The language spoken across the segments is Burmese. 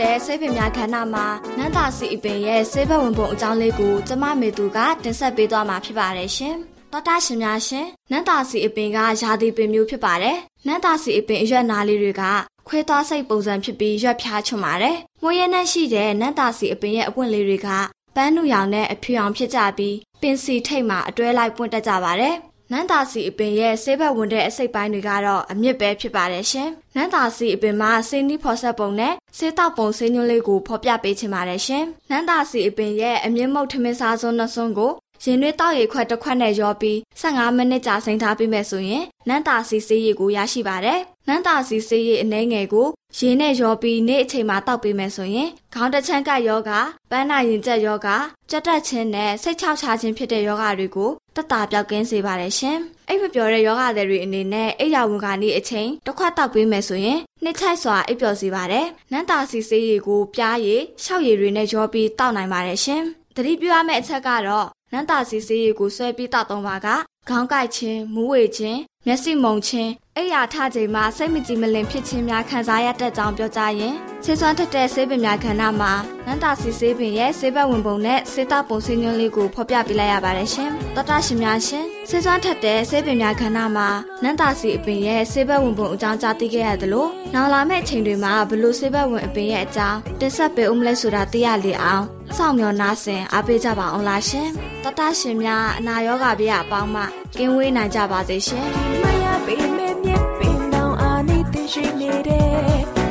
တဲ့ဆေးပင်များခန္ဓာမှာနန္တာစီအပင်ရဲ့ဆေးဘက်ဝင်ပုံအကြောင်းလေးကိုကျမမေသူကတင်ဆက်ပေးသွားမှာဖြစ်ပါတယ်ရှင်။သောတာရှင်များရှင်နန္တာစီအပင်ကယာတိပင်မျိုးဖြစ်ပါတယ်။နန္တာစီအပင်အရွက်နာလေးတွေကခွဲသွားစိတ်ပုံစံဖြစ်ပြီးရွက်ဖြားချွတ်ပါတယ်။မွေးရနဲ့ရှိတဲ့နန္တာစီအပင်ရဲ့အပွင့်လေးတွေကပန်းနုရောင်နဲ့အဖြူရောင်ဖြစ်ကြပြီးပင်စီထိတ်မှာအတွဲလိုက်ပွင့်တက်ကြပါတယ်။ နန်းသာစီအပင်ရဲ့ဆေးဘက်ဝင်တဲ့အစိတ်ပိုင်းတွေကတော့အမြင့်ပဲဖြစ်ပါတယ်ရှင်။နန်းသာစီအပင်မှာဆေးနီးဖော်ဆက်ပုံနဲ့ဆေးတောက်ပုံဆေးညွှန်းလေးကိုဖော်ပြပေးချင်ပါတယ်ရှင်။နန်းသာစီအပင်ရဲ့အမြင့်မုတ်ထမင်းစားစွန်းနှစွန်းကိုရင်သွေးတောက်ရည်ခွက်တစ်ခွက်နဲ့ရောပြီး15မိနစ်ကြာစိမ်းထားပြီးမယ်ဆိုရင်နန်းသာစီဆေးရည်ကိုရရှိပါတယ်။ နန်းသာစီဆေးရည်အနှဲငယ်ကိုရေနဲ့ရောပြီးနေ့အချိန်မှာတောက်ပေးမယ်ဆိုရင်ခေါင်းတချမ်းကယောဂပန်းနာရင်ကျက်ယောဂကြက်တက်ခြင်းနဲ့စိတ်ချောက်ချခြင်းဖြစ်တဲ့ယောဂတွေကိုတက်တာပြောက်ကင်းစေပါတယ်ရှင်။အိပ်မပျော်တဲ့ယောဂတွေအနေနဲ့အိယာဝန်ကနေအချိန်တစ်ခွက်တောက်ပေးမယ်ဆိုရင်နှစ်ချိုက်စွာအိပ်ပျော်စေပါတယ်။နန်းသာစီဆေးရည်ကိုပြားရည်၊ရှောက်ရည်တွေနဲ့ရောပြီးတောက်နိုင်ပါတယ်ရှင်။သတိပြုရမယ့်အချက်ကတော့နန်းသာစီဆေးရည်ကိုဆွဲပြီးတောက်သုံးပါကခေါင်းကိုက်ခြင်း၊မူးဝေခြင်း၊မျက်စိမုံခြင်း အိယာထချိန်မှာစိတ်မကြည်မလင်ဖြစ်ခြင်းများခံစားရတတ်ကြောင်းပြောကြရင် ဆေးစွမ်းထက်တဲ့ဆေးပင်များခန္ဓာမှာနန္တာစီဆေးပင်ရဲ့ဆေးဘက်ဝင်ပုံနဲ့ဆေးတောက်ပုံဆေးညွှန်းလေးကိုဖော်ပြပေးလိုက်ရပါတယ်ရှင်။သောတာရှင်များရှင်ဆေးစွမ်းထက်တဲ့ဆေးပင်များခန္ဓာမှာနန္တာစီအပင်ရဲ့ဆေးဘက်ဝင်ပုံအကြောင်းကြားသိခဲ့ရသလိုနောက်လာမယ့်အချိန်တွေမှာဘလို့ဆေးဘက်ဝင်အပင်ရဲ့အကြောင်းတင်ဆက်ပေးဦးမလဲဆိုတာသိရလေအောင်စောင့်မျှော်နားဆင်အားပေးကြပါအောင်လားရှင်။သောတာရှင်များအနာရောဂါပြအပေါင်းမှကင်းဝေးနိုင်ကြပါစေရှင်။မရပေမဲ့မြက်ပင်တောင်အာနေသိရှိနေတဲ့ပ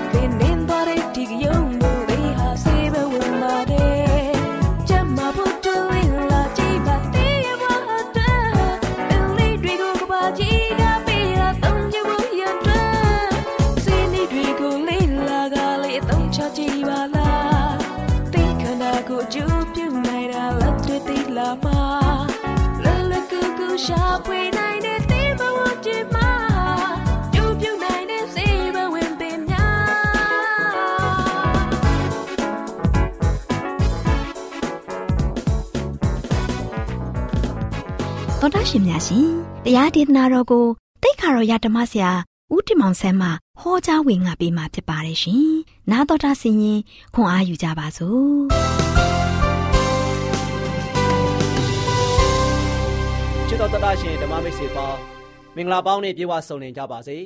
ရှာဖွေနိုင်တဲ့တေးဘဝကြည့်မှာကြိုးပြုတ်နိုင်တဲ့စေဘဝင်ပင်များသောတာရှင်များရှင်တရားဒေသနာတော်ကိုတိတ်ခါတော်ရဓမ္မဆရာဦးတင်မောင်ဆန်းမှဟောကြားဝင်ငါပေးมาဖြစ်ပါတယ်ရှင်။နာတော်တာဆင်ရင်ခွန်အားယူကြပါစို့။ တော်တတ်တာရှင်ဓမ္မမိတ်ဆွေပေါင်းမင်္ဂလာပေါင်းနဲ့ပြေဝဆုံနေကြပါစေ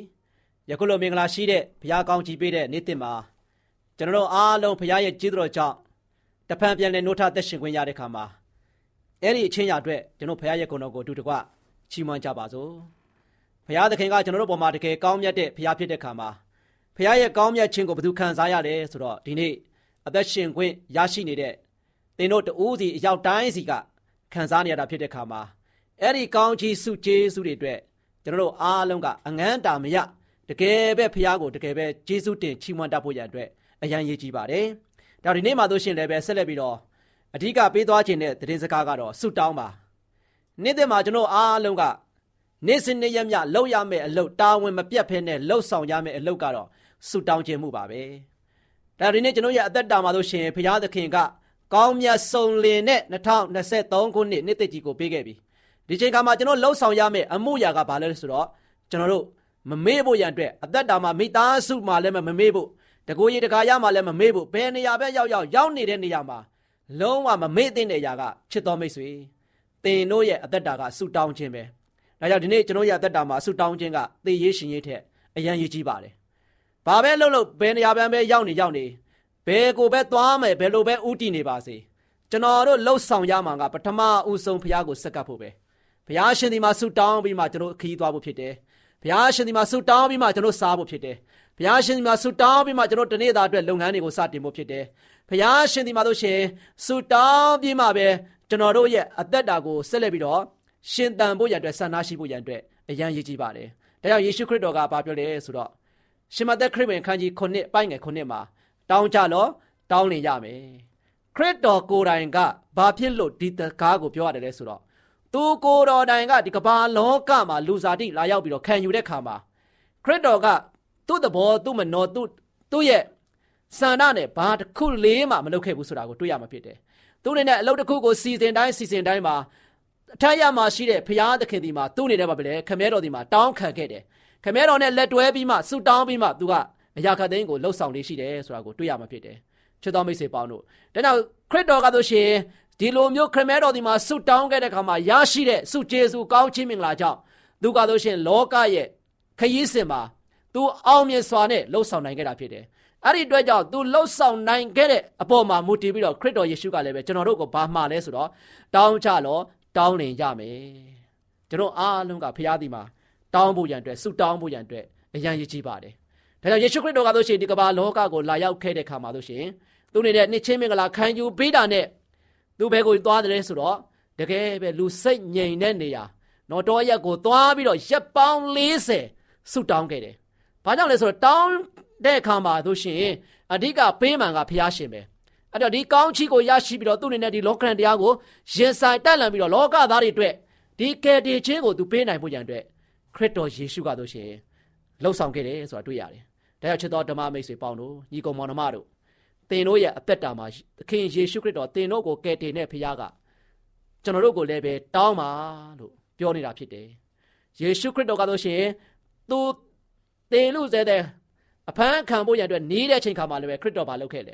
ယခုလိုမင်္ဂလာရှိတဲ့ဘုရားကောင်းကြီးပေးတဲ့နေ့တင်မှာကျွန်တော်တို့အားလုံးဘုရားရဲ့ကြီးတော်ကြောင့်တဖန်ပြန်လဲနှုတ်ထသက်ရှင်ခွင့်ရတဲ့ခါမှာအဲ့ဒီအချင်းရအတွက်ကျွန်တော်ဘုရားရဲ့ဂုဏ်တော်ကိုအတူတကွချီးမွမ်းကြပါစို့ဘုရားသခင်ကကျွန်တော်တို့ပေါ်မှာတကယ်ကောင်းမြတ်တဲ့ဘုရားဖြစ်တဲ့ခါမှာဘုရားရဲ့ကောင်းမြတ်ခြင်းကိုဘယ်သူခံစားရတယ်ဆိုတော့ဒီနေ့အသက်ရှင်ခွင့်ရရှိနေတဲ့သင်တို့တူးစီအရောက်တိုင်းစီကခံစားနေရတာဖြစ်တဲ့ခါမှာ အဲ့ဒီကောင်းချီးစုကျေးဇူးတွေအတွက်ကျွန်တော်တို့အားလုံးကအငန်းတာမရတကယ်ပဲဖះကိုတကယ်ပဲကျေးဇူးတင်ချီးမွမ်းတတ်ဖို့ရန်အတွက်အရန်ရည်ကြီးပါတယ်။ဒါဒီနေ့မှတို့ရှင်လည်းပဲဆက်လက်ပြီးတော့အဓိကပေးသွားခြင်းတဲ့သတင်းစကားကတော့ဆုတောင်းပါ။နေ့တဲ့မှာကျွန်တော်အားလုံးကနေ့စဉ်နေ့ရက်မြလောက်ရမယ့်အလုပ်တာဝန်မပြတ်ဖဲနဲ့လှုပ်ဆောင်ရမယ့်အလုပ်ကတော့ဆုတောင်းခြင်းမှုပါပဲ။ဒါဒီနေ့ကျွန်တော်ရဲ့အသက်တာမှာတို့ရှင်ဖះသခင်ကကောင်းမြတ်ဆုံးလင်နဲ့2023ခုနှစ်နှစ်သက်ကြီးကိုပေးခဲ့ပြီ။ ဒီချိန်ခါမှာကျွန်တော်လှုပ်ဆောင်ရမယ့်အမှုရာကဘာလဲဆိုတော့ကျွန်တော်တို့မမေ့ဖို့ရန်အတွက်အသက်တာမှာမိသားစုမှာလည်းမမေ့ဖို့တကိုယ်ရည်တကာရမှာလည်းမမေ့ဖို့ဘယ်နေရာပဲရောက်ရောက်ရောက်နေတဲ့နေရာမှာလုံးဝမမေ့တဲ့အရာကချစ်တော်မိတ်ဆွေသင်တို့ရဲ့အသက်တာကဆူတောင်းခြင်းပဲဒါကြောင့်ဒီနေ့ကျွန်တော်ရဲ့အသက်တာမှာဆူတောင်းခြင်းကသေရေးရှင်ရေးထက်အရန်ရည်ကြီးပါတယ်ဘာပဲလုပ်လို့ဘယ်နေရာပဲပဲရောက်နေရောက်နေဘယ်ကိုပဲသွားမယ်ဘယ်လိုပဲဥတည်နေပါစေကျွန်တော်တို့လှုပ်ဆောင်ရမှာကပထမဦးဆုံးဘုရားကိုစက္ကပ်ဖို့ပဲ ဘုရားရှင်ဒီမှာဆူတောင်းပြီးမှကျွန်တော်ခရီးသွားဖို့ဖြစ်တယ်ဘုရားရှင်ဒီမှာဆူတောင်းပြီးမှကျွန်တော်စားဖို့ဖြစ်တယ်ဘုရားရှင်ဒီမှာဆူတောင်းပြီးမှကျွန်တော်တနေ့တာအတွက်လုပ်ငန်းတွေကိုစတင်ဖို့ဖြစ်တယ်ဘုရားရှင်ဒီမှာတို့ရှင်ဆူတောင်းပြီးမှပဲကျွန်တော်တို့ရဲ့အသက်တာကိုဆက်လက်ပြီးတော့ရှင်သန်ဖို့ရန်အတွက်ဆန္ဒရှိဖို့ရန်အတွက်အရန်ရည်ကြီးပါတယ်ဒါကြောင့်ယေရှုခရစ်တော်ကဘာပြောလဲဆိုတော့ရှင်မသက်ခရစ်ဝင်ခန်းကြီး9ပိုင်းငယ်9မှာတောင်းကြလောတောင်းလင်ရမယ်ခရစ်တော်ကိုယ်တိုင်ကဘာဖြစ်လို့ဒီတကားကိုပြောရတယ်လဲဆိုတော့ သူကိုယ်တော်တိုင်ကဒီကမ္ဘာလောကမှာလူစားတိလာရောက်ပြီးတော့ခံယူတဲ့ခါမှာခရစ်တော်ကသူ့သဘောသူ့မနောသူ့သူ့ရဲ့စန္ဒနဲ့ဘာတစ်ခုလေးမှမလုပ်ခဲ့ဘူးဆိုတာကိုတွေ့ရမှာဖြစ်တယ်။သူ့အနေနဲ့အလုပ်တစ်ခုကိုစီစဉ်တိုင်းစီစဉ်တိုင်းမှာအထက်ရမှာရှိတဲ့ဘုရားသခင်ဒီမှာသူ့အနေနဲ့ပါပဲလေခမဲတော်ဒီမှာတောင်းခံခဲ့တယ်။ခမဲတော်နဲ့လက်တွဲပြီးမှဆူတောင်းပြီးမှသူကအရာခသိန်းကိုလှုပ်ဆောင်နေရှိတယ်ဆိုတာကိုတွေ့ရမှာဖြစ်တယ်။ချစ်တော်မိတ်ဆွေပေါင်းတို့ဒါကြောင့်ခရစ်တော်ကဆိုရှင် ဒီလိုမျိုးခရမဲတော်ဒီမှာဆုတောင်းခဲ့တဲ့အခါမှာရရှိတဲ့ဆုကျေးဇူးကောင်းချီးမင်္ဂလာကြောင့်သူကဆိုရှင်လောကရဲ့ခရီးစဉ်မှာသူအောင်မြင်စွာနဲ့လှုပ်ဆောင်နိုင်ခဲ့တာဖြစ်တယ်။အဲ့ဒီအတွက်ကြောင့်သူလှုပ်ဆောင်နိုင်ခဲ့တဲ့အပေါ်မှာမူတည်ပြီးတော့ခရစ်တော်ယေရှုကလည်းပဲကျွန်တော်တို့ကိုဘာမှာလဲဆိုတော့တောင်းကြလောတောင်းလင်ကြမယ်။ကျွန်တော်အားလုံးကဖရားသည်မှာတောင်းဖို့ရန်အတွက်ဆုတောင်းဖို့ရန်အတွက်အရန်ရည်ကြီးပါတယ်။ဒါကြောင့်ယေရှုခရစ်တော်ကဆိုရှင်ဒီကမ္ဘာလောကကိုလာရောက်ခဲ့တဲ့ခါမှာဆိုရှင်သူနေတဲ့နှစ်ချင်းမင်္ဂလာခံယူပေးတာနဲ့ သူဘဲကိုသွားတယ်ဆိုတော့တကယ်ပဲလူစိတ်ငြိမ်တဲ့နေရာနော်တော်ရက်ကိုသွားပြီးတော့ရက်ပေါင်း40ဆုတောင်းခဲ့တယ်။ဘာကြောင့်လဲဆိုတော့တောင်းတဲ့အခါမှာဆိုရှင်အဓိကပေးမှန်ကဖျားရှင်ပဲ။အဲ့တော့ဒီကောင်းချီးကိုရရှိပြီးတော့သူ့အနေနဲ့ဒီလောကရန်တရားကိုရင်ဆိုင်တက်လန်ပြီးတော့လောကသားတွေအတွက်ဒီကယ်တင်ခြင်းကိုသူပေးနိုင်ဖို့ရန်အတွက်ခရစ်တော်ယေရှုကဆိုရှင်လှုပ်ဆောင်ခဲ့တယ်ဆိုတာတွေ့ရတယ်။ဒါကြောင့်ချစ်တော်ဓမ္မမိတ်ဆွေပေါင်းတို့ညီကောင်မောင်နှမတို့ သင်တို့ရဲ့အသက်တာမှာသခင်ယေရှုခရစ်တော်သင်တို့ကိုကယ်တင်တဲ့ဖခင်ကကျွန်တော်တို့ကိုလည်းပဲတောင်းပါလို့ပြောနေတာဖြစ်တယ်။ယေရှုခရစ်တော်ကဆိုရှင်သူသေလူစဲတဲ့အဖမ်းခံဖို့ရန်အတွက်နေတဲ့အချိန်ခါမှာလည်းပဲခရစ်တော်ဘာလုပ်ခဲ့လဲ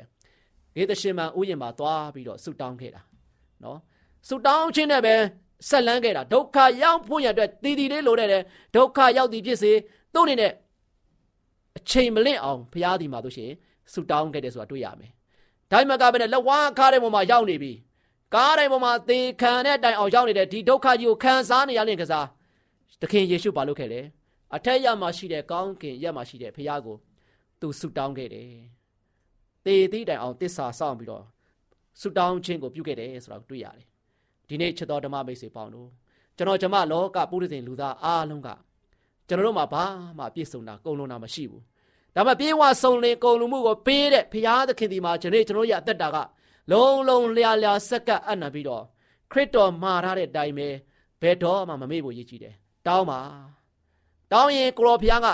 ဂေသရှင်မန်ဥယျာဉ်မှာသွားပြီးတော့ဆုတောင်းခဲ့တာနော်ဆုတောင်းခြင်းနဲ့ပဲဆက်လန်းခဲ့တာဒုက္ခရောက်ဖို့ရန်အတွက်တည်တည်လေးလိုတဲ့ဒုက္ခရောက်သည်ဖြစ်စေသူ့အနေနဲ့အချိန်မလင့်အောင်ဘုရားဒီမှာတို့ရှင် ဆုတောင်းခဲ့တယ်ဆိုတာတွေ့ရမယ်။ဒါမှမကပဲလက်ဝါးကားတဲ့ပုံမှာရောက်နေပြီ။ကားတဲ့ပုံမှာသေခံတဲ့တိုင်အောင်ရောက်နေတဲ့ဒီဒုက္ခကြီးကိုခံစားနေရတဲ့ကစားသခင်ယေရှုဘာလုပ်ခဲ့လဲ။အထက်ရမှာရှိတဲ့ကောင်းကင်ရက်မှာရှိတဲ့ဘုရားကိုသူဆုတောင်းခဲ့တယ်။သေသည့်တိုင်အောင်တစ္ဆာစောင့်ပြီးတော့ဆုတောင်းခြင်းကိုပြုခဲ့တယ်ဆိုတာကိုတွေ့ရတယ်။ဒီနေ့ချစ်တော်ဓမ္မမိတ်ဆွေပေါင်းတို့ကျွန်တော်ဓမ္မလောကပုရိသေလူသားအားလုံးကကျွန်တော်တို့မှာဘာမှပြည့်စုံတာကုန်လုံးတာမရှိဘူး ဒါမှပြေးဝဆုံလင်ကုန်လုံးမှုကိုပေးတဲ့ဖရာသခင်ဒီမှာကျွန်တော်ကျွန်တော်ရဲ့အသက်တာကလုံးလုံးလျာလျာစက္ကပ်အပ်နံပြီးတော့ခရစ်တော်မှာထားတဲ့အတိုင်းပဲဘယ်တော့မှမမေ့ဖို့ရည်ကြည်တယ်တောင်းပါတောင်းရင်ကိုရောဖရာက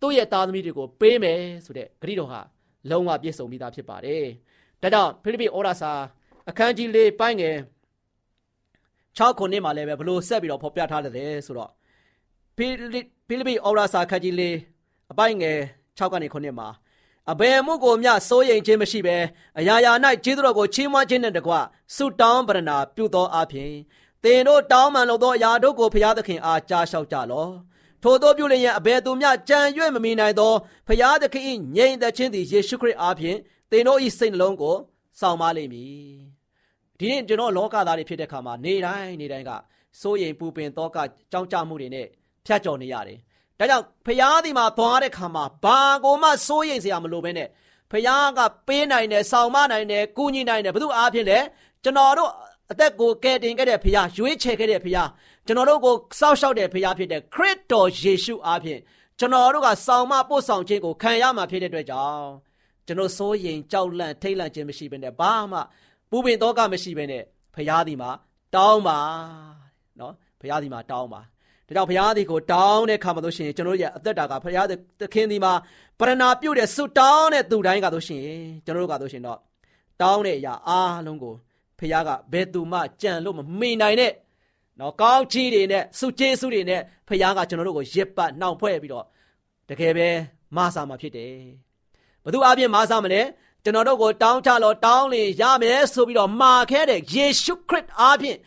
သူ့ရဲ့သားသမီးတွေကိုပေးမယ်ဆိုတဲ့ဂရုတော်ဟာလုံးဝပြည့်စုံပြီးသားဖြစ်ပါတယ်ဒါကြောင့်ဖိလိပ္ပိဩရာစာအခန်းကြီး၄ပိုင်းငယ်6ခုနှစ်မှာလည်းပဲဘလို့ဆက်ပြီးတော့ဖော်ပြထားတယ်ဆိုတော့ဖိလိဖိလိပ္ပိဩရာစာခန်းကြီး၄အပိုင်းငယ် 6ကနေ9မှာအဘယ်မှုကိုမျှစိုးရိမ်ခြင်းမရှိဘဲအရာရာ၌ကျေးဇူးတော်ကိုချီးမွမ်းခြင်းနဲ့တကွဆုတောင်းပရဏာပြုသောအပြင်သင်တို့တောင်းပန်လို့သောအရာတို့ကိုဖျားသခင်အားကြားလျှောက်ကြလော့ထို့သောပြုလျင်အဘယ်သူမျှကြံ၍မမီနိုင်သောဖျားသခင်၏ငြိမ်သက်ခြင်းသည်ယေရှုခရစ်အားဖြင့်သင်တို့၏စိတ်နှလုံးကိုစောင့်မလိမ့်မည်ဒီနေ့ကျွန်တော်လောကသားတွေဖြစ်တဲ့ခါမှာနေတိုင်းနေတိုင်းကစိုးရိမ်ပူပင်သောကကြောင်းကြမှုတွေနဲ့ဖြတ်ကျော်နေရတယ် ဒါကြောင့်ဖျားဒီမှာသွားတဲ့ခါမှာဘာကိုမှစိုးရိမ်စရာမလိုဘဲနဲ့ဖျားကပေးနိုင်တယ်ဆောင်မနိုင်တယ်ကူညီနိုင်တယ်ဘု து အားဖြင့်လေကျွန်တော်တို့အသက်ကိုကယ်တင်ခဲ့တဲ့ဖျားရွေးချယ်ခဲ့တဲ့ဖျားကျွန်တော်တို့ကိုစောက်ရှောက်တဲ့ဖျားဖြစ်တဲ့ခရစ်တော်ယေရှုအားဖြင့်ကျွန်တော်တို့ကဆောင်မပို့ဆောင်ခြင်းကိုခံရမှာဖြစ်တဲ့အတွက်ကြောင့်ကျွန်တော်စိုးရိမ်ကြောက်လန့်ထိတ်လန့်ခြင်းမရှိဘဲနဲ့ဘာမှပူပင်တော့ကမရှိဘဲနဲ့ဖျားဒီမှာတောင်းပါနော်ဖျားဒီမှာတောင်းပါ ဒါကြောင့်ဘုရားသည်ကိုတောင်းတဲ့ခါမှာလို့ရှိရင်ကျွန်တော်ရဲ့အသက်တာကဘုရားသခင်ဒီမှာပရဏာပြုတ်တဲ့ဆုတောင်းတဲ့သူတိုင်းကလို့ရှိရင်ကျွန်တော်တို့ကလို့ရှိရင်တော့တောင်းတဲ့အရာအားလုံးကိုဘုရားကဘယ်သူမှကြံလို့မမိနိုင်တဲ့နော်ကောင်းချီးတွေနဲ့ဆုကျေးဇူးတွေနဲ့ဘုရားကကျွန်တော်တို့ကိုရစ်ပတ်နှောင်ဖွဲ့ပြီးတော့တကယ်ပဲမဆာမှာဖြစ်တယ်ဘသူအပြင်မဆာမလဲကျွန်တော်တို့ကိုတောင်းချလို့တောင်းလင်ရမယ်ဆိုပြီးတော့မှာခဲ့တဲ့ယေရှုခရစ်အားဖြင့်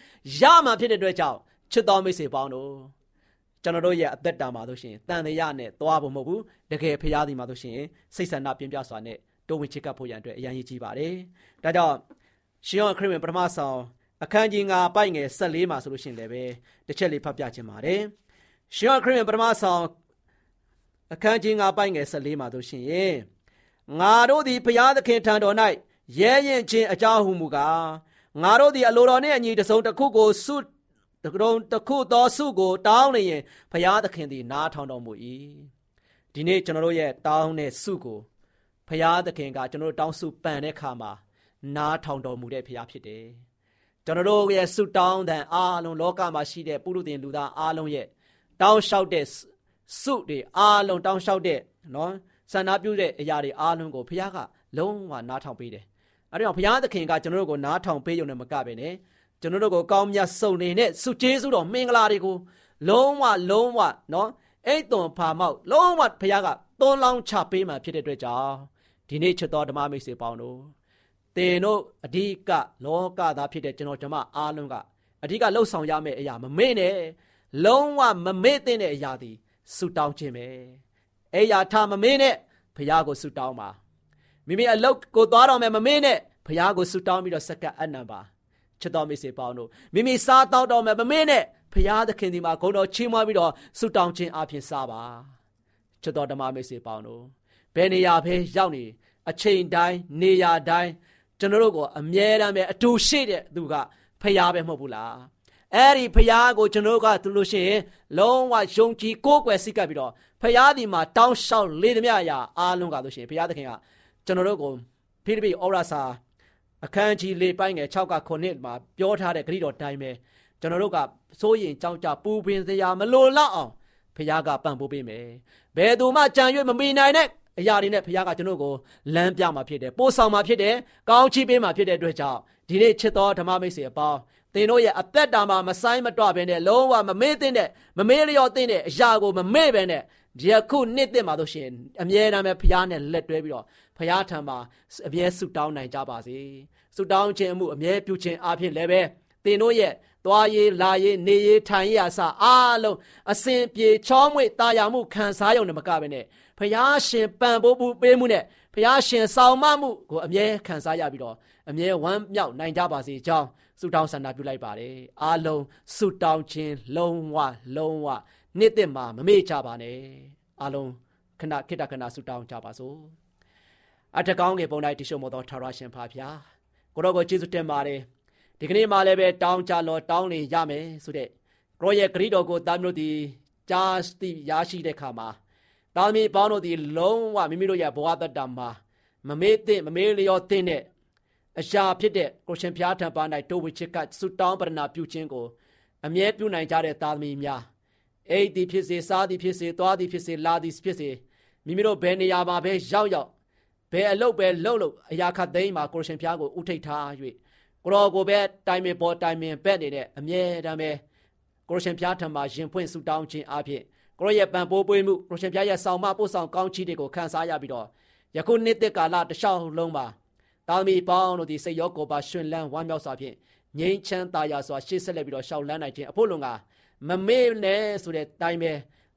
ရမှာဖြစ်တဲ့အတွက်ကြောင့်ချစ်တော်မိတ်ဆွေပေါင်းတို့ ကျွန်တော်တို့ရဲ့အသက်တာမှာဆိုရှင်တန်တရားနဲ့သွားဖို့မဟုတ်ဘူးတကယ်ဖရားသည်မှာဆိုရှင်စိတ်ဆန္ဒပြင်းပြစွာနဲ့တိုးဝင်ချစ်ကပ်ဖို့ရန်အတွက်အရန်ရည်ကြီးပါတယ်ဒါကြောင့်ရှင်ယောခရစ်ဝင်ပထမဆောင်အခန်းကြီး9ပိုက်ငယ်14မှာဆိုလို့ရှင်လည်းပဲတစ်ချက်လေးဖတ်ပြခြင်းပါတယ်ရှင်ယောခရစ်ဝင်ပထမဆောင်အခန်းကြီး9ပိုက်ငယ်14မှာဆိုရှင်ငါတို့သည်ဖျားသခင်ထံတော်၌ရဲရင်ချင်းအကြောင်းဟုမူကားငါတို့သည်အလိုတော်နှင့်အညီတစုံတစ်ခုကိုဆုတ ကုံတခုသောစုကို တောင်းနေရင်ဘုရားသခင်သည်နားထောင်တော်မူ၏ဒီနေ့ကျွန်တော်တို့ရဲ့တောင်းတဲ့စုကိုဘုရားသခင်ကကျွန်တော်တို့တောင်းစုပန်တဲ့ခါမှာနားထောင်တော်မူတဲ့ဘုရားဖြစ်တယ်ကျွန်တော်တို့ရဲ့စုတောင်းတဲ့အားလုံးလောကမှာရှိတဲ့ပုရုသင်လူသားအားလုံးရဲ့တောင်းလျှောက်တဲ့စုတွေအားလုံးတောင်းလျှောက်တဲ့နော်ဆန္ဒပြုတဲ့အရာတွေအားလုံးကိုဘုရားကလုံးဝနားထောင်ပေးတယ်အဲဒါကြောင့်ဘုရားသခင်ကကျွန်တော်တို့ကိုနားထောင်ပေးရုံနဲ့မကပဲနဲ့ ကျွန်တော်တို့ကိုကောင်းမြတ်စုံနေတဲ့စုကျေးဇူးတော်မင်္ဂလာတွေကိုလုံးဝလုံးဝနော်အဲ့သွန်ဖာမောက်လုံးဝဘုရားကသွန်လောင်းချပေးမှဖြစ်တဲ့အတွက်ကြောင့်ဒီနေ့ချစ်တော်ဓမ္မမိတ်ဆွေပေါင်းတို့သင်တို့အဓိကလောကသားဖြစ်တဲ့ကျွန်တော်ဓမ္မအားလုံးကအဓိကလှုပ်ဆောင်ရမယ့်အရာမမေ့နဲ့လုံးဝမမေ့တဲ့အရာသည်ဆုတောင်းခြင်းပဲအဲ့ရာထားမမေ့နဲ့ဘုရားကိုဆုတောင်းပါမိမိအလုတ်ကိုသွားတော်မယ်မမေ့နဲ့ဘုရားကိုဆုတောင်းပြီးတော့စက္ကပ်အနံပါ ချစ်တော်မိတ်ဆွေပေါင်းတို့မိမိစားတောက်တော်မယ်မမင်းနဲ့ဖရာသခင်ဒီမှာဂုဏ်တော်ချီးမွမ်းပြီးတော့ဆုတောင်းခြင်းအပြင်စားပါချစ်တော်ဓမ္မမိတ်ဆွေပေါင်းတို့ဘယ်နေရာပဲရောက်နေအချိန်တိုင်းနေရာတိုင်းကျွန်တော်တို့ကိုအမြဲတမ်းပဲအတူရှိတဲ့သူကဖရာပဲမဟုတ်ဘူးလားအဲ့ဒီဖရာကိုကျွန်တော်တို့ကသူလို့ရှိရင်လုံးဝယုံကြည်ကိုးကွယ်စိတ်ကပ်ပြီးတော့ဖရာဒီမှာတောင်းလျှောက်လေသမျှအရာအားလုံးကလို့ရှိရင်ဖရာသခင်ကကျွန်တော်တို့ကိုဖိလိပ္ပိဩရစာ အခန်းကြီး၄ပိုင်းငယ်6က9မှာပြောထားတဲ့ဂရိတော်တိုင်းပဲကျွန်တော်တို့ကစိုးရင်ကြောက်ကြပူပင်စရာမလိုလောက်အောင်ဖခင်ကပံ့ပိုးပေးမယ်ဘယ်သူမှကြံ၍မမိနိုင်တဲ့အရာတွေနဲ့ဖခင်ကကျွန်တော်ကိုလမ်းပြမှာဖြစ်တယ်ပို့ဆောင်မှာဖြစ်တယ်ကောင်းချီးပေးမှာဖြစ်တဲ့အတွက်ကြောင့်ဒီနေ့ချစ်တော်ဓမ္မမိတ်ဆွေအပေါင်းသင်တို့ရဲ့အသက်တာမှာမဆိုင်မတော့ဘဲနဲ့လုံးဝမမေ့သင့်တဲ့မမေ့လျော့သင့်တဲ့အရာကိုမမေ့ဘဲနဲ့ ဒီအခုနှစ်သက်မှာတို့ရှင်အမြဲတမ်းပဲဖရားနဲ့လက်တွဲပြီးတော့ဖရားထံမှာအမြဲဆုတောင်းနိုင်ကြပါစေဆုတောင်းခြင်းအမှုအမြဲပြုခြင်းအပြင်လည်းပဲသင်တို့ရဲ့သွားရေးလာရေးနေရေးထိုင်ရေးအစအားလုံးအစဉ်ပြေချောမွေ့တာယာမှုခံစားရုံနဲ့မကဘဲနဲ့ဖရားရှင်ပံပိုးမှုပေးမှုနဲ့ဖရားရှင်ဆောင်မမှုကိုအမြဲခံစားရပြီးတော့အမြဲဝမ်းမြောက်နိုင်ကြပါစေကြောင်းဆုတောင်းဆန္ဒပြုလိုက်ပါတယ်အားလုံးဆုတောင်းခြင်းလုံးဝလုံးဝ နေ့သက်မှာမမေ့ကြပါနဲ့အားလုံးခဏခိတ္တခဏဆုတောင်းကြပါစို့အထကောင်းငယ်ပုံ၌တရှိမောသောထာဝရရှင်ဖာဖျားကိုရောကိုကျေးဇူးတင်ပါတယ်ဒီကနေ့မှလည်းပဲတောင်းကြလောတောင်းနေရမယ်ဆိုတဲ့ကိုရောရဲ့ဂရိတော်ကိုတာမျိုးဒီကြားသိရရှိတဲ့ခါမှာတာမီပေါင်းတို့ဒီလုံးဝမိမိတို့ရဲ့ဘဝတတ္တမှာမမေ့တဲ့မမေ့လျော့တဲ့အရာဖြစ်တဲ့ကိုရှင်ဖျားထံပါ၌တိုးဝချစ်ကဆုတောင်းပရဏာပြုခြင်းကိုအမြဲပြုနိုင်ကြတဲ့သားသမီးများ အိတ်ဒီဖြစ်စေစားသည်ဖြစ်စေသွားသည်ဖြစ်စေလာသည်ဖြစ်စေမိမိတို့ဘယ်နေရာမှာပဲရောက်ရောက်ဘယ်အလုပ်ပဲလုပ်လို့အရာခတ်သိမ်းမှာကိုရှင်ဖျားကိုဥထိတ်ထား၍ကိုရောကိုပဲတိုင်မင်ပေါ်တိုင်မင်ဘက်နေတဲ့အမြဲတမ်းပဲကိုရှင်ဖျားထံမှာရင်ဖွင့်ဆုတောင်းခြင်းအပြင်ကိုရောရဲ့ပံပိုးပွေးမှုကိုရှင်ဖျားရဲ့ဆောင်မပို့ဆောင်ကောင်းချီးတွေကိုခံစားရပြီးတော့ယခုနှစ်သက်ကာလတခြားလုံးမှာတာသမီပေါင်းတို့ဒီစိတ်ရောကိုယ်ပါရှင်လန်းဝမ်းမြောက်စွာဖြင့်ငြိမ်းချမ်းသာယာစွာရှေ့ဆက်လက်ပြီးတော့ရှောက်လန်းနိုင်ခြင်းအဖို့လုံက မမေ့နဲ့ဆိုတဲ့တိုင်းပဲ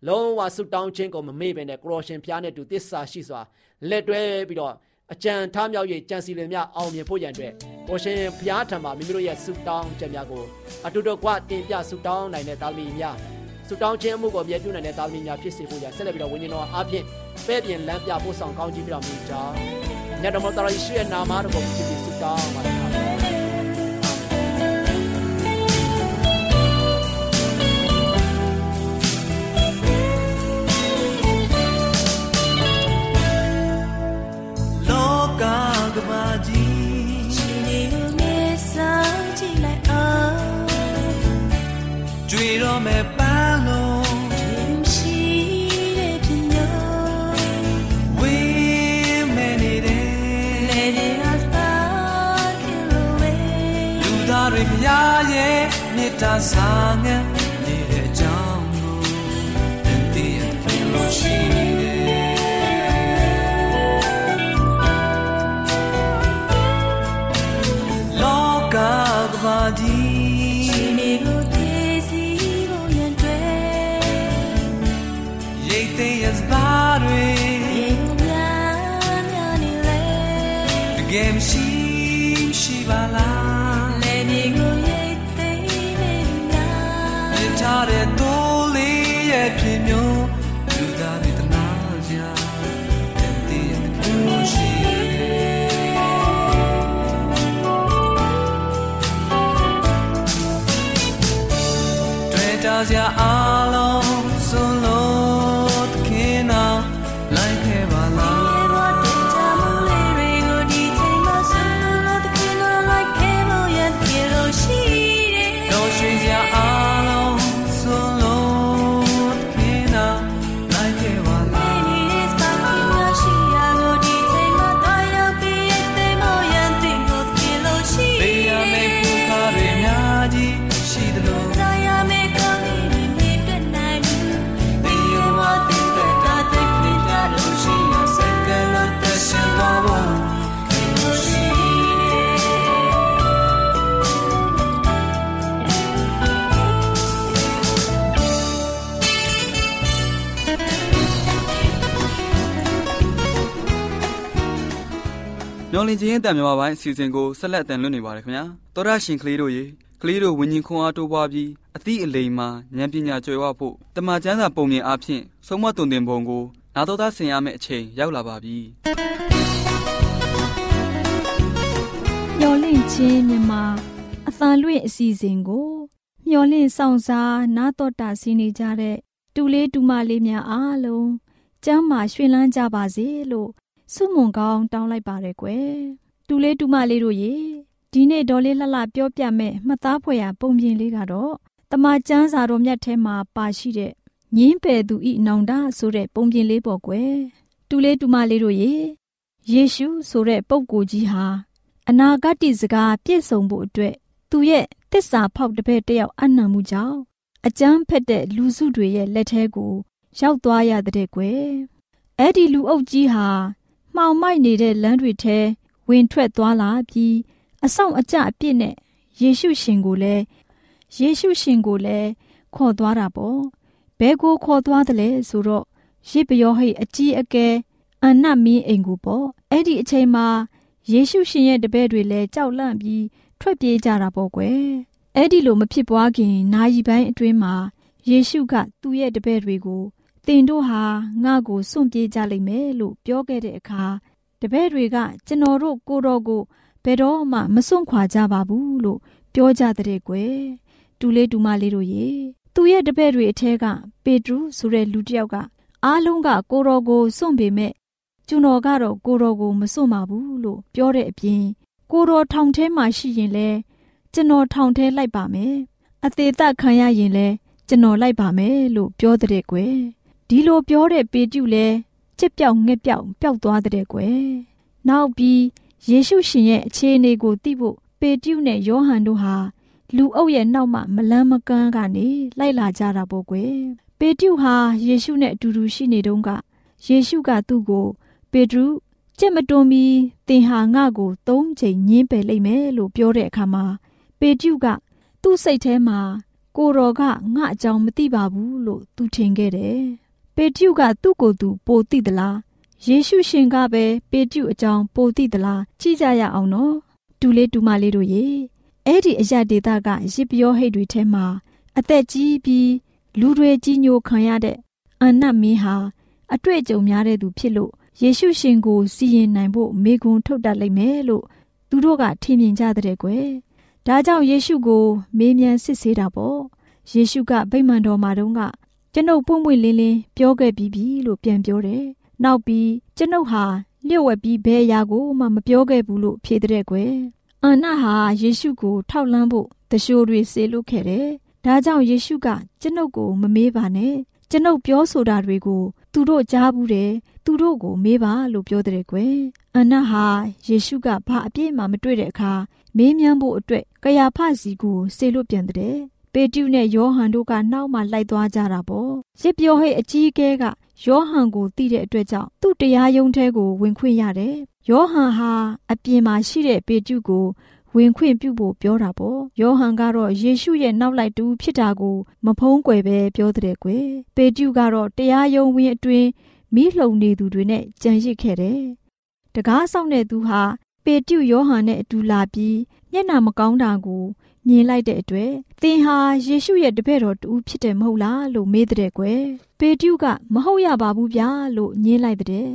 လုံးဝဆုတောင်းခြင်းကိုမမေ့ပဲနဲ့ကရောရှင်ဖျားနဲ့တူသစ္စာရှိစွာလက်တွဲပြီးတော့အကြံထားမြောက်၍ကြံစီလင်များအောင်မြင်ဖို့ရန်အတွက်ကိုရှင်ဖျားထံမှာမိမိတို့ရဲ့ဆုတောင်းချက်များကိုအတူတူကတင်ပြဆုတောင်းနိုင်တဲ့တာသမီများဆုတောင်းခြင်းအမှုကိုမြဲပြုနိုင်တဲ့တာသမီများဖြစ်စေဖို့ရဆက်လက်ပြီးတော့ဝိညာဉ်တော်အားဖြင့်ပဲ့ပြင်လမ်းပြပို့ဆောင်ကောင်းကြီးပြတော်မူကြောင်းညတော်မတော်ရရှိရဲ့နာမတော်ကိုဖြစ်ပြီးဆုတောင်းပါ တွေဖျားရဲ့မေတ္တာဆောင်ငယ်နေတဲ့အကြောင်းကိုတည်တည်လို့ရှိ စရာ င့်ခြင်းတန်မြမပိုင်းအစီအစဉ်ကိုဆက်လက်အတန်လွှင့်နေပါတယ်ခင်ဗျာသောရရှင်ကလေးတို့ရေကလေးတို့ဝิญဉ်ခွန်အားတိုးပွားပြီးအသည့်အလိမ်မှာဉာဏ်ပညာကျွယ်ဝဖို့တမန်ကျမ်းစာပုံမြင်အားဖြင့်ဆုံးမတုံတင်ပုံကိုနာတော်သားဆင်ရမယ့်အချိန်ရောက်လာပါပြီမျော်လင့်ခြင်းမြမအသံလွင့်အစီအစဉ်ကိုမျော်လင့်ဆောင်စားနာတော်တာဆင်းနေကြတဲ့တူလေးတူမလေးများအားလုံးကျမ်းမာရွှင်လန်းကြပါစေလို့ဆုမွန်ကောင်းတောင်းလိုက်ပါရယ်ကွယ် တူလေးတူမလေးတို့ရေဒီနေ့ဒေါ်လေးလှလှပြောပြမဲ့မှတ်သားဖွယ်ရာပုံပြင်လေးကတော့တမချန်းစာတော်မြတ်ထဲမှာပါရှိတဲ့ငင်းပယ်သူဤနောင်တဆိုတဲ့ပုံပြင်လေးပေါ့ကွယ်တူလေးတူမလေးတို့ရေယေရှုဆိုတဲ့ပုဂ္ဂိုလ်ကြီးဟာအနာဂတ်စကားပြည့်စုံဖို့အတွက်သူရဲ့တစ္ဆာဖောက်တစ်ဖက်တယောက်အနံ့မှုကြောင့်အကျမ်းဖက်တဲ့လူစုတွေရဲ့လက်ထဲကို ရောက်သွားရတဲ့ကွယ်အဲ့ဒီလူအုပ်ကြီးဟာမှောင်မိုက်နေတဲ့လမ်းတွေထဲ ဝင်ထွက်သွားလာပြီးအဆောင်အကျအပြစ်နဲ့ယေရှုရှင်ကိုလည်းယေရှုရှင်ကိုလည်းခေါ်သွားတာပေါ့ဘဲကိုခေါ်သွားတယ်လဲဆိုတော့ရစ်ပယောဟိတ်အကြီးအကဲအနတ်မင်းအိမ်ကိုပေါ့အဲ့ဒီအချိန်မှာယေရှုရှင်ရဲ့တပည့်တွေလည်းကြောက်လန့်ပြီးထွက်ပြေးကြတာပေါ့ကွယ်အဲ့ဒီလိုမဖြစ်ပွားခင်နာယီပိုင်းအတွင်းမှာယေရှုကသူ့ရဲ့တပည့်တွေကိုတင်တို့ဟာငါ့ကိုစွန့်ပြေးကြလိမ့်မယ်လို့ပြောခဲ့တဲ့အခါ တပည့်တွေကကျွန်တော်တို့ကိုတော်ကိုဘယ်တော့မှမစွန့်ခွာကြပါဘူးလို့ပြောကြတဲ့ကွယ်တူလေးတူမလေးတို့ရေသူ့ရဲ့တပည့်တွေအထက်ကပေတရုဆိုတဲ့လူတစ်ယောက်ကအားလုံးကကိုတော်ကိုစွန့်ပေမဲ့ကျွန်တော်ကတော့ကိုတော်ကိုမစွန့်ပါဘူးလို့ပြောတဲ့အပြင်ကိုတော်ထောင်ထဲမှာရှိရင်လဲကျွန်တော်ထောင်ထဲလိုက်ပါမယ်အသေးသက်ခံရရင်လဲကျွန်တော်လိုက်ပါမယ်လို့ပြောတဲ့ကွယ်ဒီလိုပြောတဲ့ပေတရုလဲ ချစ်ပြောက်ငှက်ပြောက်ပျောက်သွားတဲ့ကွယ်နောက်ပြီးယေရှုရှင်ရဲ့အခြေအနေကိုသိဖို့ပေတရုနဲ့ယောဟန်တို့ဟာလူအုပ်ရဲ့နောက်မှမလန်းမကန်းကနေလိုက်လာကြတာပေါ့ကွယ်ပေတရုဟာယေရှုနဲ့အတူတူရှိနေတုန်းကယေရှုကသူ့ကိုပေတရုကြက်မတွန်းပြီးသင်ဟာငါ့ကိုသုံးချိန်ညင်းပယ်လိုက်မယ်လို့ပြောတဲ့အခါမှာပေတရုကသူ့စိတ်ထဲမှာကိုတော်ကငါအကြောင်းမသိပါဘူးလို့သူထင်ခဲ့တယ် ပေတရုကသူ့ကိုယ်သူပိုသိသလားယေရှုရှင်ကပဲပေတရုအကြောင်းပိုသိသလားကြည့်ကြရအောင်နော်တူလေးတူမလေးတို့ရေအဲ့ဒီအရာဒေတာကရစ်ပြောဟိတ်တွေထဲမှာအသက်ကြီးပြီးလူတွေကြီးညိုခံရတဲ့အနတ်မင်းဟာအတွေ့အကြုံများတဲ့သူဖြစ်လို့ယေရှုရှင်ကိုစီရင်နိုင်ဖို့မေခွန်းထုတ်တတ်လိမ့်မယ်လို့သူတို့ကထင်မြင်ကြတဲ့ကွယ်ဒါကြောင့်ယေရှုကိုမေးမြန်းစစ်ဆေးတာပေါ့ယေရှုကဗိမာန်တော်မှာတုန်းက ကျွန်ုပ်ပွင့်ပွင့်လင်းလင်းပြောခဲ့ပြီးပြီလို့ပြန်ပြောတယ်နောက်ပြီးကျွန်ုပ်ဟာလျှို့ဝှက်ပြီးဘယ်အရာကိုမှမပြောခဲ့ဘူးလို့ဖြေတဲ့ကွယ်အာနာဟာယေရှုကိုထောက်လန်းဖို့တရှိုးတွေဆေးလုပ်ခဲ့တယ်ဒါကြောင့်ယေရှုကကျွန်ုပ်ကိုမမေးပါနဲ့ကျွန်ုပ်ပြောဆိုတာတွေကို သူတို့ကြားဘူးတယ်သူတို့ကိုမေးပါလို့ပြောတဲ့ကွယ်အနတ်ဟာယေရှုကဘာအပြည့်မှမတွေ့တဲ့အခါမေးမြန်းဖို့အတွက်ကယာဖစီကိုဆေလို့ပြန်တဲ့ ပေတရုနဲ့ယောဟန်တို့ကနောက်မှလိုက်သွားကြတာပေါ့ရစ်ပြောဟိတ်အကြီးအကဲကယောဟန်ကိုသိတဲ့အတွက်ကြောင့်သူ့တရားရုံးထဲကိုဝင်ခွင့်ရတယ်ယောဟန်ဟာအပြင်မှာရှိတဲ့ပေတရုကိုဝင်ခွင့်ပြုဖို့ပြောတာပေါ့ယောဟန်ကတော့ယေရှုရဲ့နောက်လိုက်တူဖြစ်တာကိုမဖုံးကွယ်ပဲပြောတဲ့ကွယ်ပေတရုကတော့တရားရုံးဝင်းအတွင်းမိလှုံနေသူတွေနဲ့ကြံရစ်ခဲ့တယ်တကားဆောင်တဲ့သူဟာ ပေတရုယောဟန်နဲ့အတူလာပြီးမျက်နှာမကောင်းတာကိုမြင်လိုက်တဲ့အတွက်သင်ဟာယေရှုရဲ့တပည့်တော်တူဖြစ်တယ်မဟုတ်လားလို့မေးတဲ့ကွယ်ပေတရုကမဟုတ်ရပါဘူးဗျာလို့ညင်းလိုက်တဲ့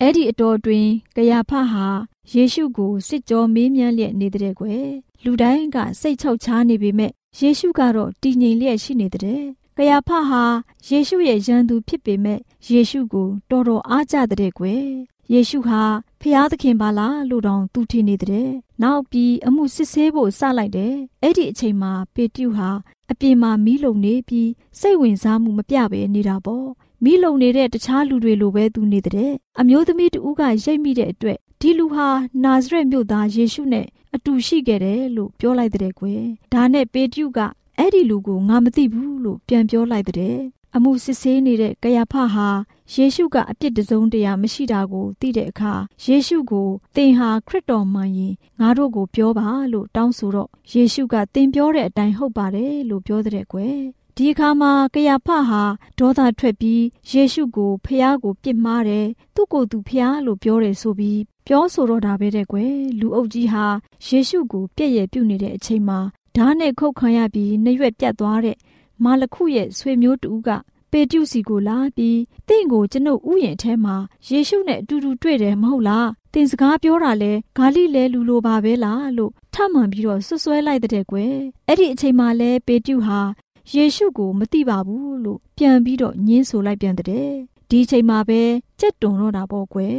အဲ့ဒီအတော်တွင်ကယာဖဟာယေရှုကိုစစ်ကြောမေးမြန်းလျက်နေတဲ့ကွယ်လူတိုင်းကစိတ်ချောက်ချားနေပေမဲ့ယေရှုကတော့တည်ငြိမ်လျက်ရှိနေတဲ့ကယာဖဟာယေရှုရဲ့ရန်သူဖြစ်ပေမဲ့ယေရှုကိုတော်တော်အားကြတဲ့ကွယ်ယေရှုဟာ ဖျားသခင်ပါလားလို့တောင်သူထင်နေတဲ့။နောက်ပြီးအမှုစစ်ဆေးဖို့စလိုက်တယ်။အဲ့ဒီအချိန်မှာပေတရုဟာအပြင်မှာမီးလုံနေပြီးစိတ်ဝင်စားမှုမပြဘဲနေတာပေါ့။မီးလုံနေတဲ့တခြားလူတွေလိုပဲသူနေတဲ့။အမျိုးသမီးတူကရိတ်မိတဲ့အတွက်ဒီလူဟာနာဇရက်မြို့သားယေရှုနဲ့အတူရှိခဲ့တယ်လို့ပြောလိုက်တဲ့ကွယ်။ဒါနဲ့ပေတရုကအဲ့ဒီလူကိုငါမသိဘူးလို့ပြန်ပြောလိုက်တဲ့ အမှုစစ်ဆေးနေတဲ့ကယာဖဟာယေရှုကအပြစ်တစုံတရာမရှိတာကိုသိတဲ့အခါယေရှုကိုသင်ဟာခရစ်တော်မှန်ရင်ငါတို့ကိုပြောပါလို့တောင်းဆိုတော့ယေရှုကသင်ပြောတဲ့အတိုင်းဟုတ်ပါတယ်လို့ပြောတဲ့ကွယ်ဒီအခါမှာကယာဖဟာဒေါသထွက်ပြီးယေရှုကိုဖះကိုပြစ်မှားတယ်သူ့ကိုယ်သူဖះလို့ပြောတယ်ဆိုပြီးပြောဆိုတော့တာပဲတဲ့ကွယ်လူအုပ်ကြီးဟာယေရှုကိုပြည့်ရပြုတ်နေတဲ့အချိန်မှာဓာတ်နဲ့ခုတ်ခံရပြီးနှရွက်ပြတ်သွားတဲ့ မာလခုရဲ့ဆွေမျိုးတူကပေတျုစီကိုလာပြီးတင့်ကိုကျွန်ုပ်ဥယျာဉ်ထဲမှာယေရှုနဲ့အတူတူတွေ့တယ်မဟုတ်လားတင်စကားပြောတာလဲဂါလိလဲလူလိုပါပဲလားလို့ထမှန်ပြီးတော့ဆွဆွဲလိုက်တဲ့ကွယ်အဲ့ဒီအချိန်မှာလဲပေတျုဟာယေရှုကိုမသိပါဘူးလို့ပြန်ပြီးတော့ညင်းဆိုလိုက်ပြန်တဲ့ဒီအချိန်မှာပဲကြက်တွန်တော့တာပေါ့ကွယ်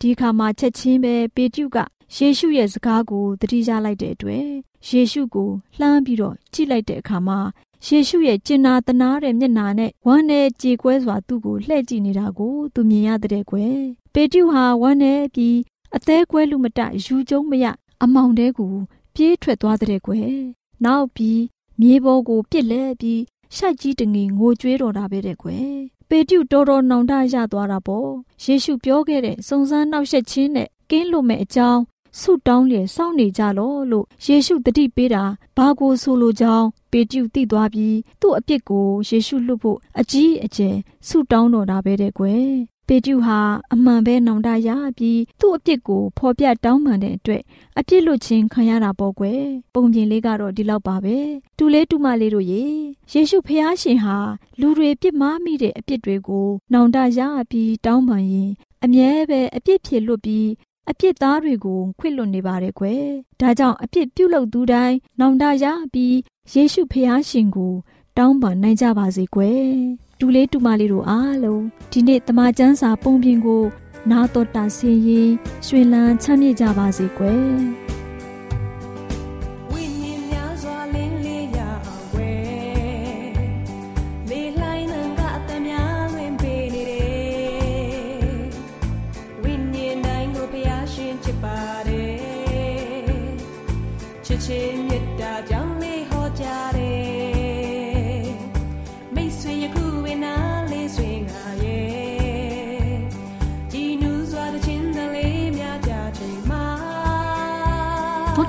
ဒီခါမှာချက်ချင်းပဲပေတျုကယေရှုရဲ့စကားကိုသတိရလိုက်တဲ့အတွက်ယေရှုကိုလှမ်းပြီးတော့ကြည့်လိုက်တဲ့အခါမှာ ယေရှုရဲ့ကျင်နာတနာတဲ့မျက်နာနဲ့ဝမ်းနဲ့ကြေကွဲစွာသူ့ကိုလှည့်ကြည့်နေတာကိုသူမြင်ရတဲ့ကွယ်ပေတျုဟာဝမ်းနဲ့ပြီးအသေးကွဲလူမတယူကျုံမရအမောင်တဲကိုပြေးထွက်သွားတဲ့ကွယ်နောက်ပြီးမြေပေါ်ကိုပြစ်လဲပြီးရှိုက်ကြီးတငင်ငိုကြွေးတော်တာပဲတဲ့ကွယ်ပပေတျုတော်တော်နောင်တရသွားတာပေါ့ယေရှုပြောခဲ့တဲ့စုံစမ်းနှောက်ယှက်ခြင်းနဲ့ကင်းလွတ်မဲ့အကြောင်းဆုတောင်းလျက်စောင့်နေကြလောလို့ယေရှုတတိပေးတာဘာကိုဆိုလိုကြောင်း ပေတျုသိသွားပြီးသူ့အပြစ်ကိုယေရှုလွတ်ဖို့အကြီးအကျယ်ဆုတောင်းတော်တာပဲတဲ့ကွယ်ပေတျုဟာအမှန်ပဲနောင်တရပြီးသူ့အပြစ်ကိုဖော်ပြတောင်းပန်တဲ့အတွက်အပြစ်လွတ်ခြင်းခံရတာပေါ့ကွယ်ပုံပြင်လေးကတော့ဒီလောက်ပါပဲတူလေးတူမလေးတို့ရေယေရှုဖျားရှင်ဟာလူတွေပြစ်မှားမိတဲ့အပြစ်တွေကိုနောင်တရပြီးတောင်းပန်ရင်အမြဲပဲအပြစ်ဖြေလွတ်ပြီးအပြစ်သားတွေကိုခွင့်လွတ်နေပါတယ်ကွယ်ဒါကြောင့်အပြစ်ပြုလုပ်သူတိုင်းနောင်တရပြီး ယေရှုဖျားရှင်ကိုတောင်းပန်နိုင်ကြပါစေကွယ်တူလေးတူမလေးတို့အားလုံးဒီနေ့တမချန်းစာပုံပြင်ကို နာတော်တာဆင်းရင်ရွှေလန်းချမ်းမြေ့ကြပါစေကွယ်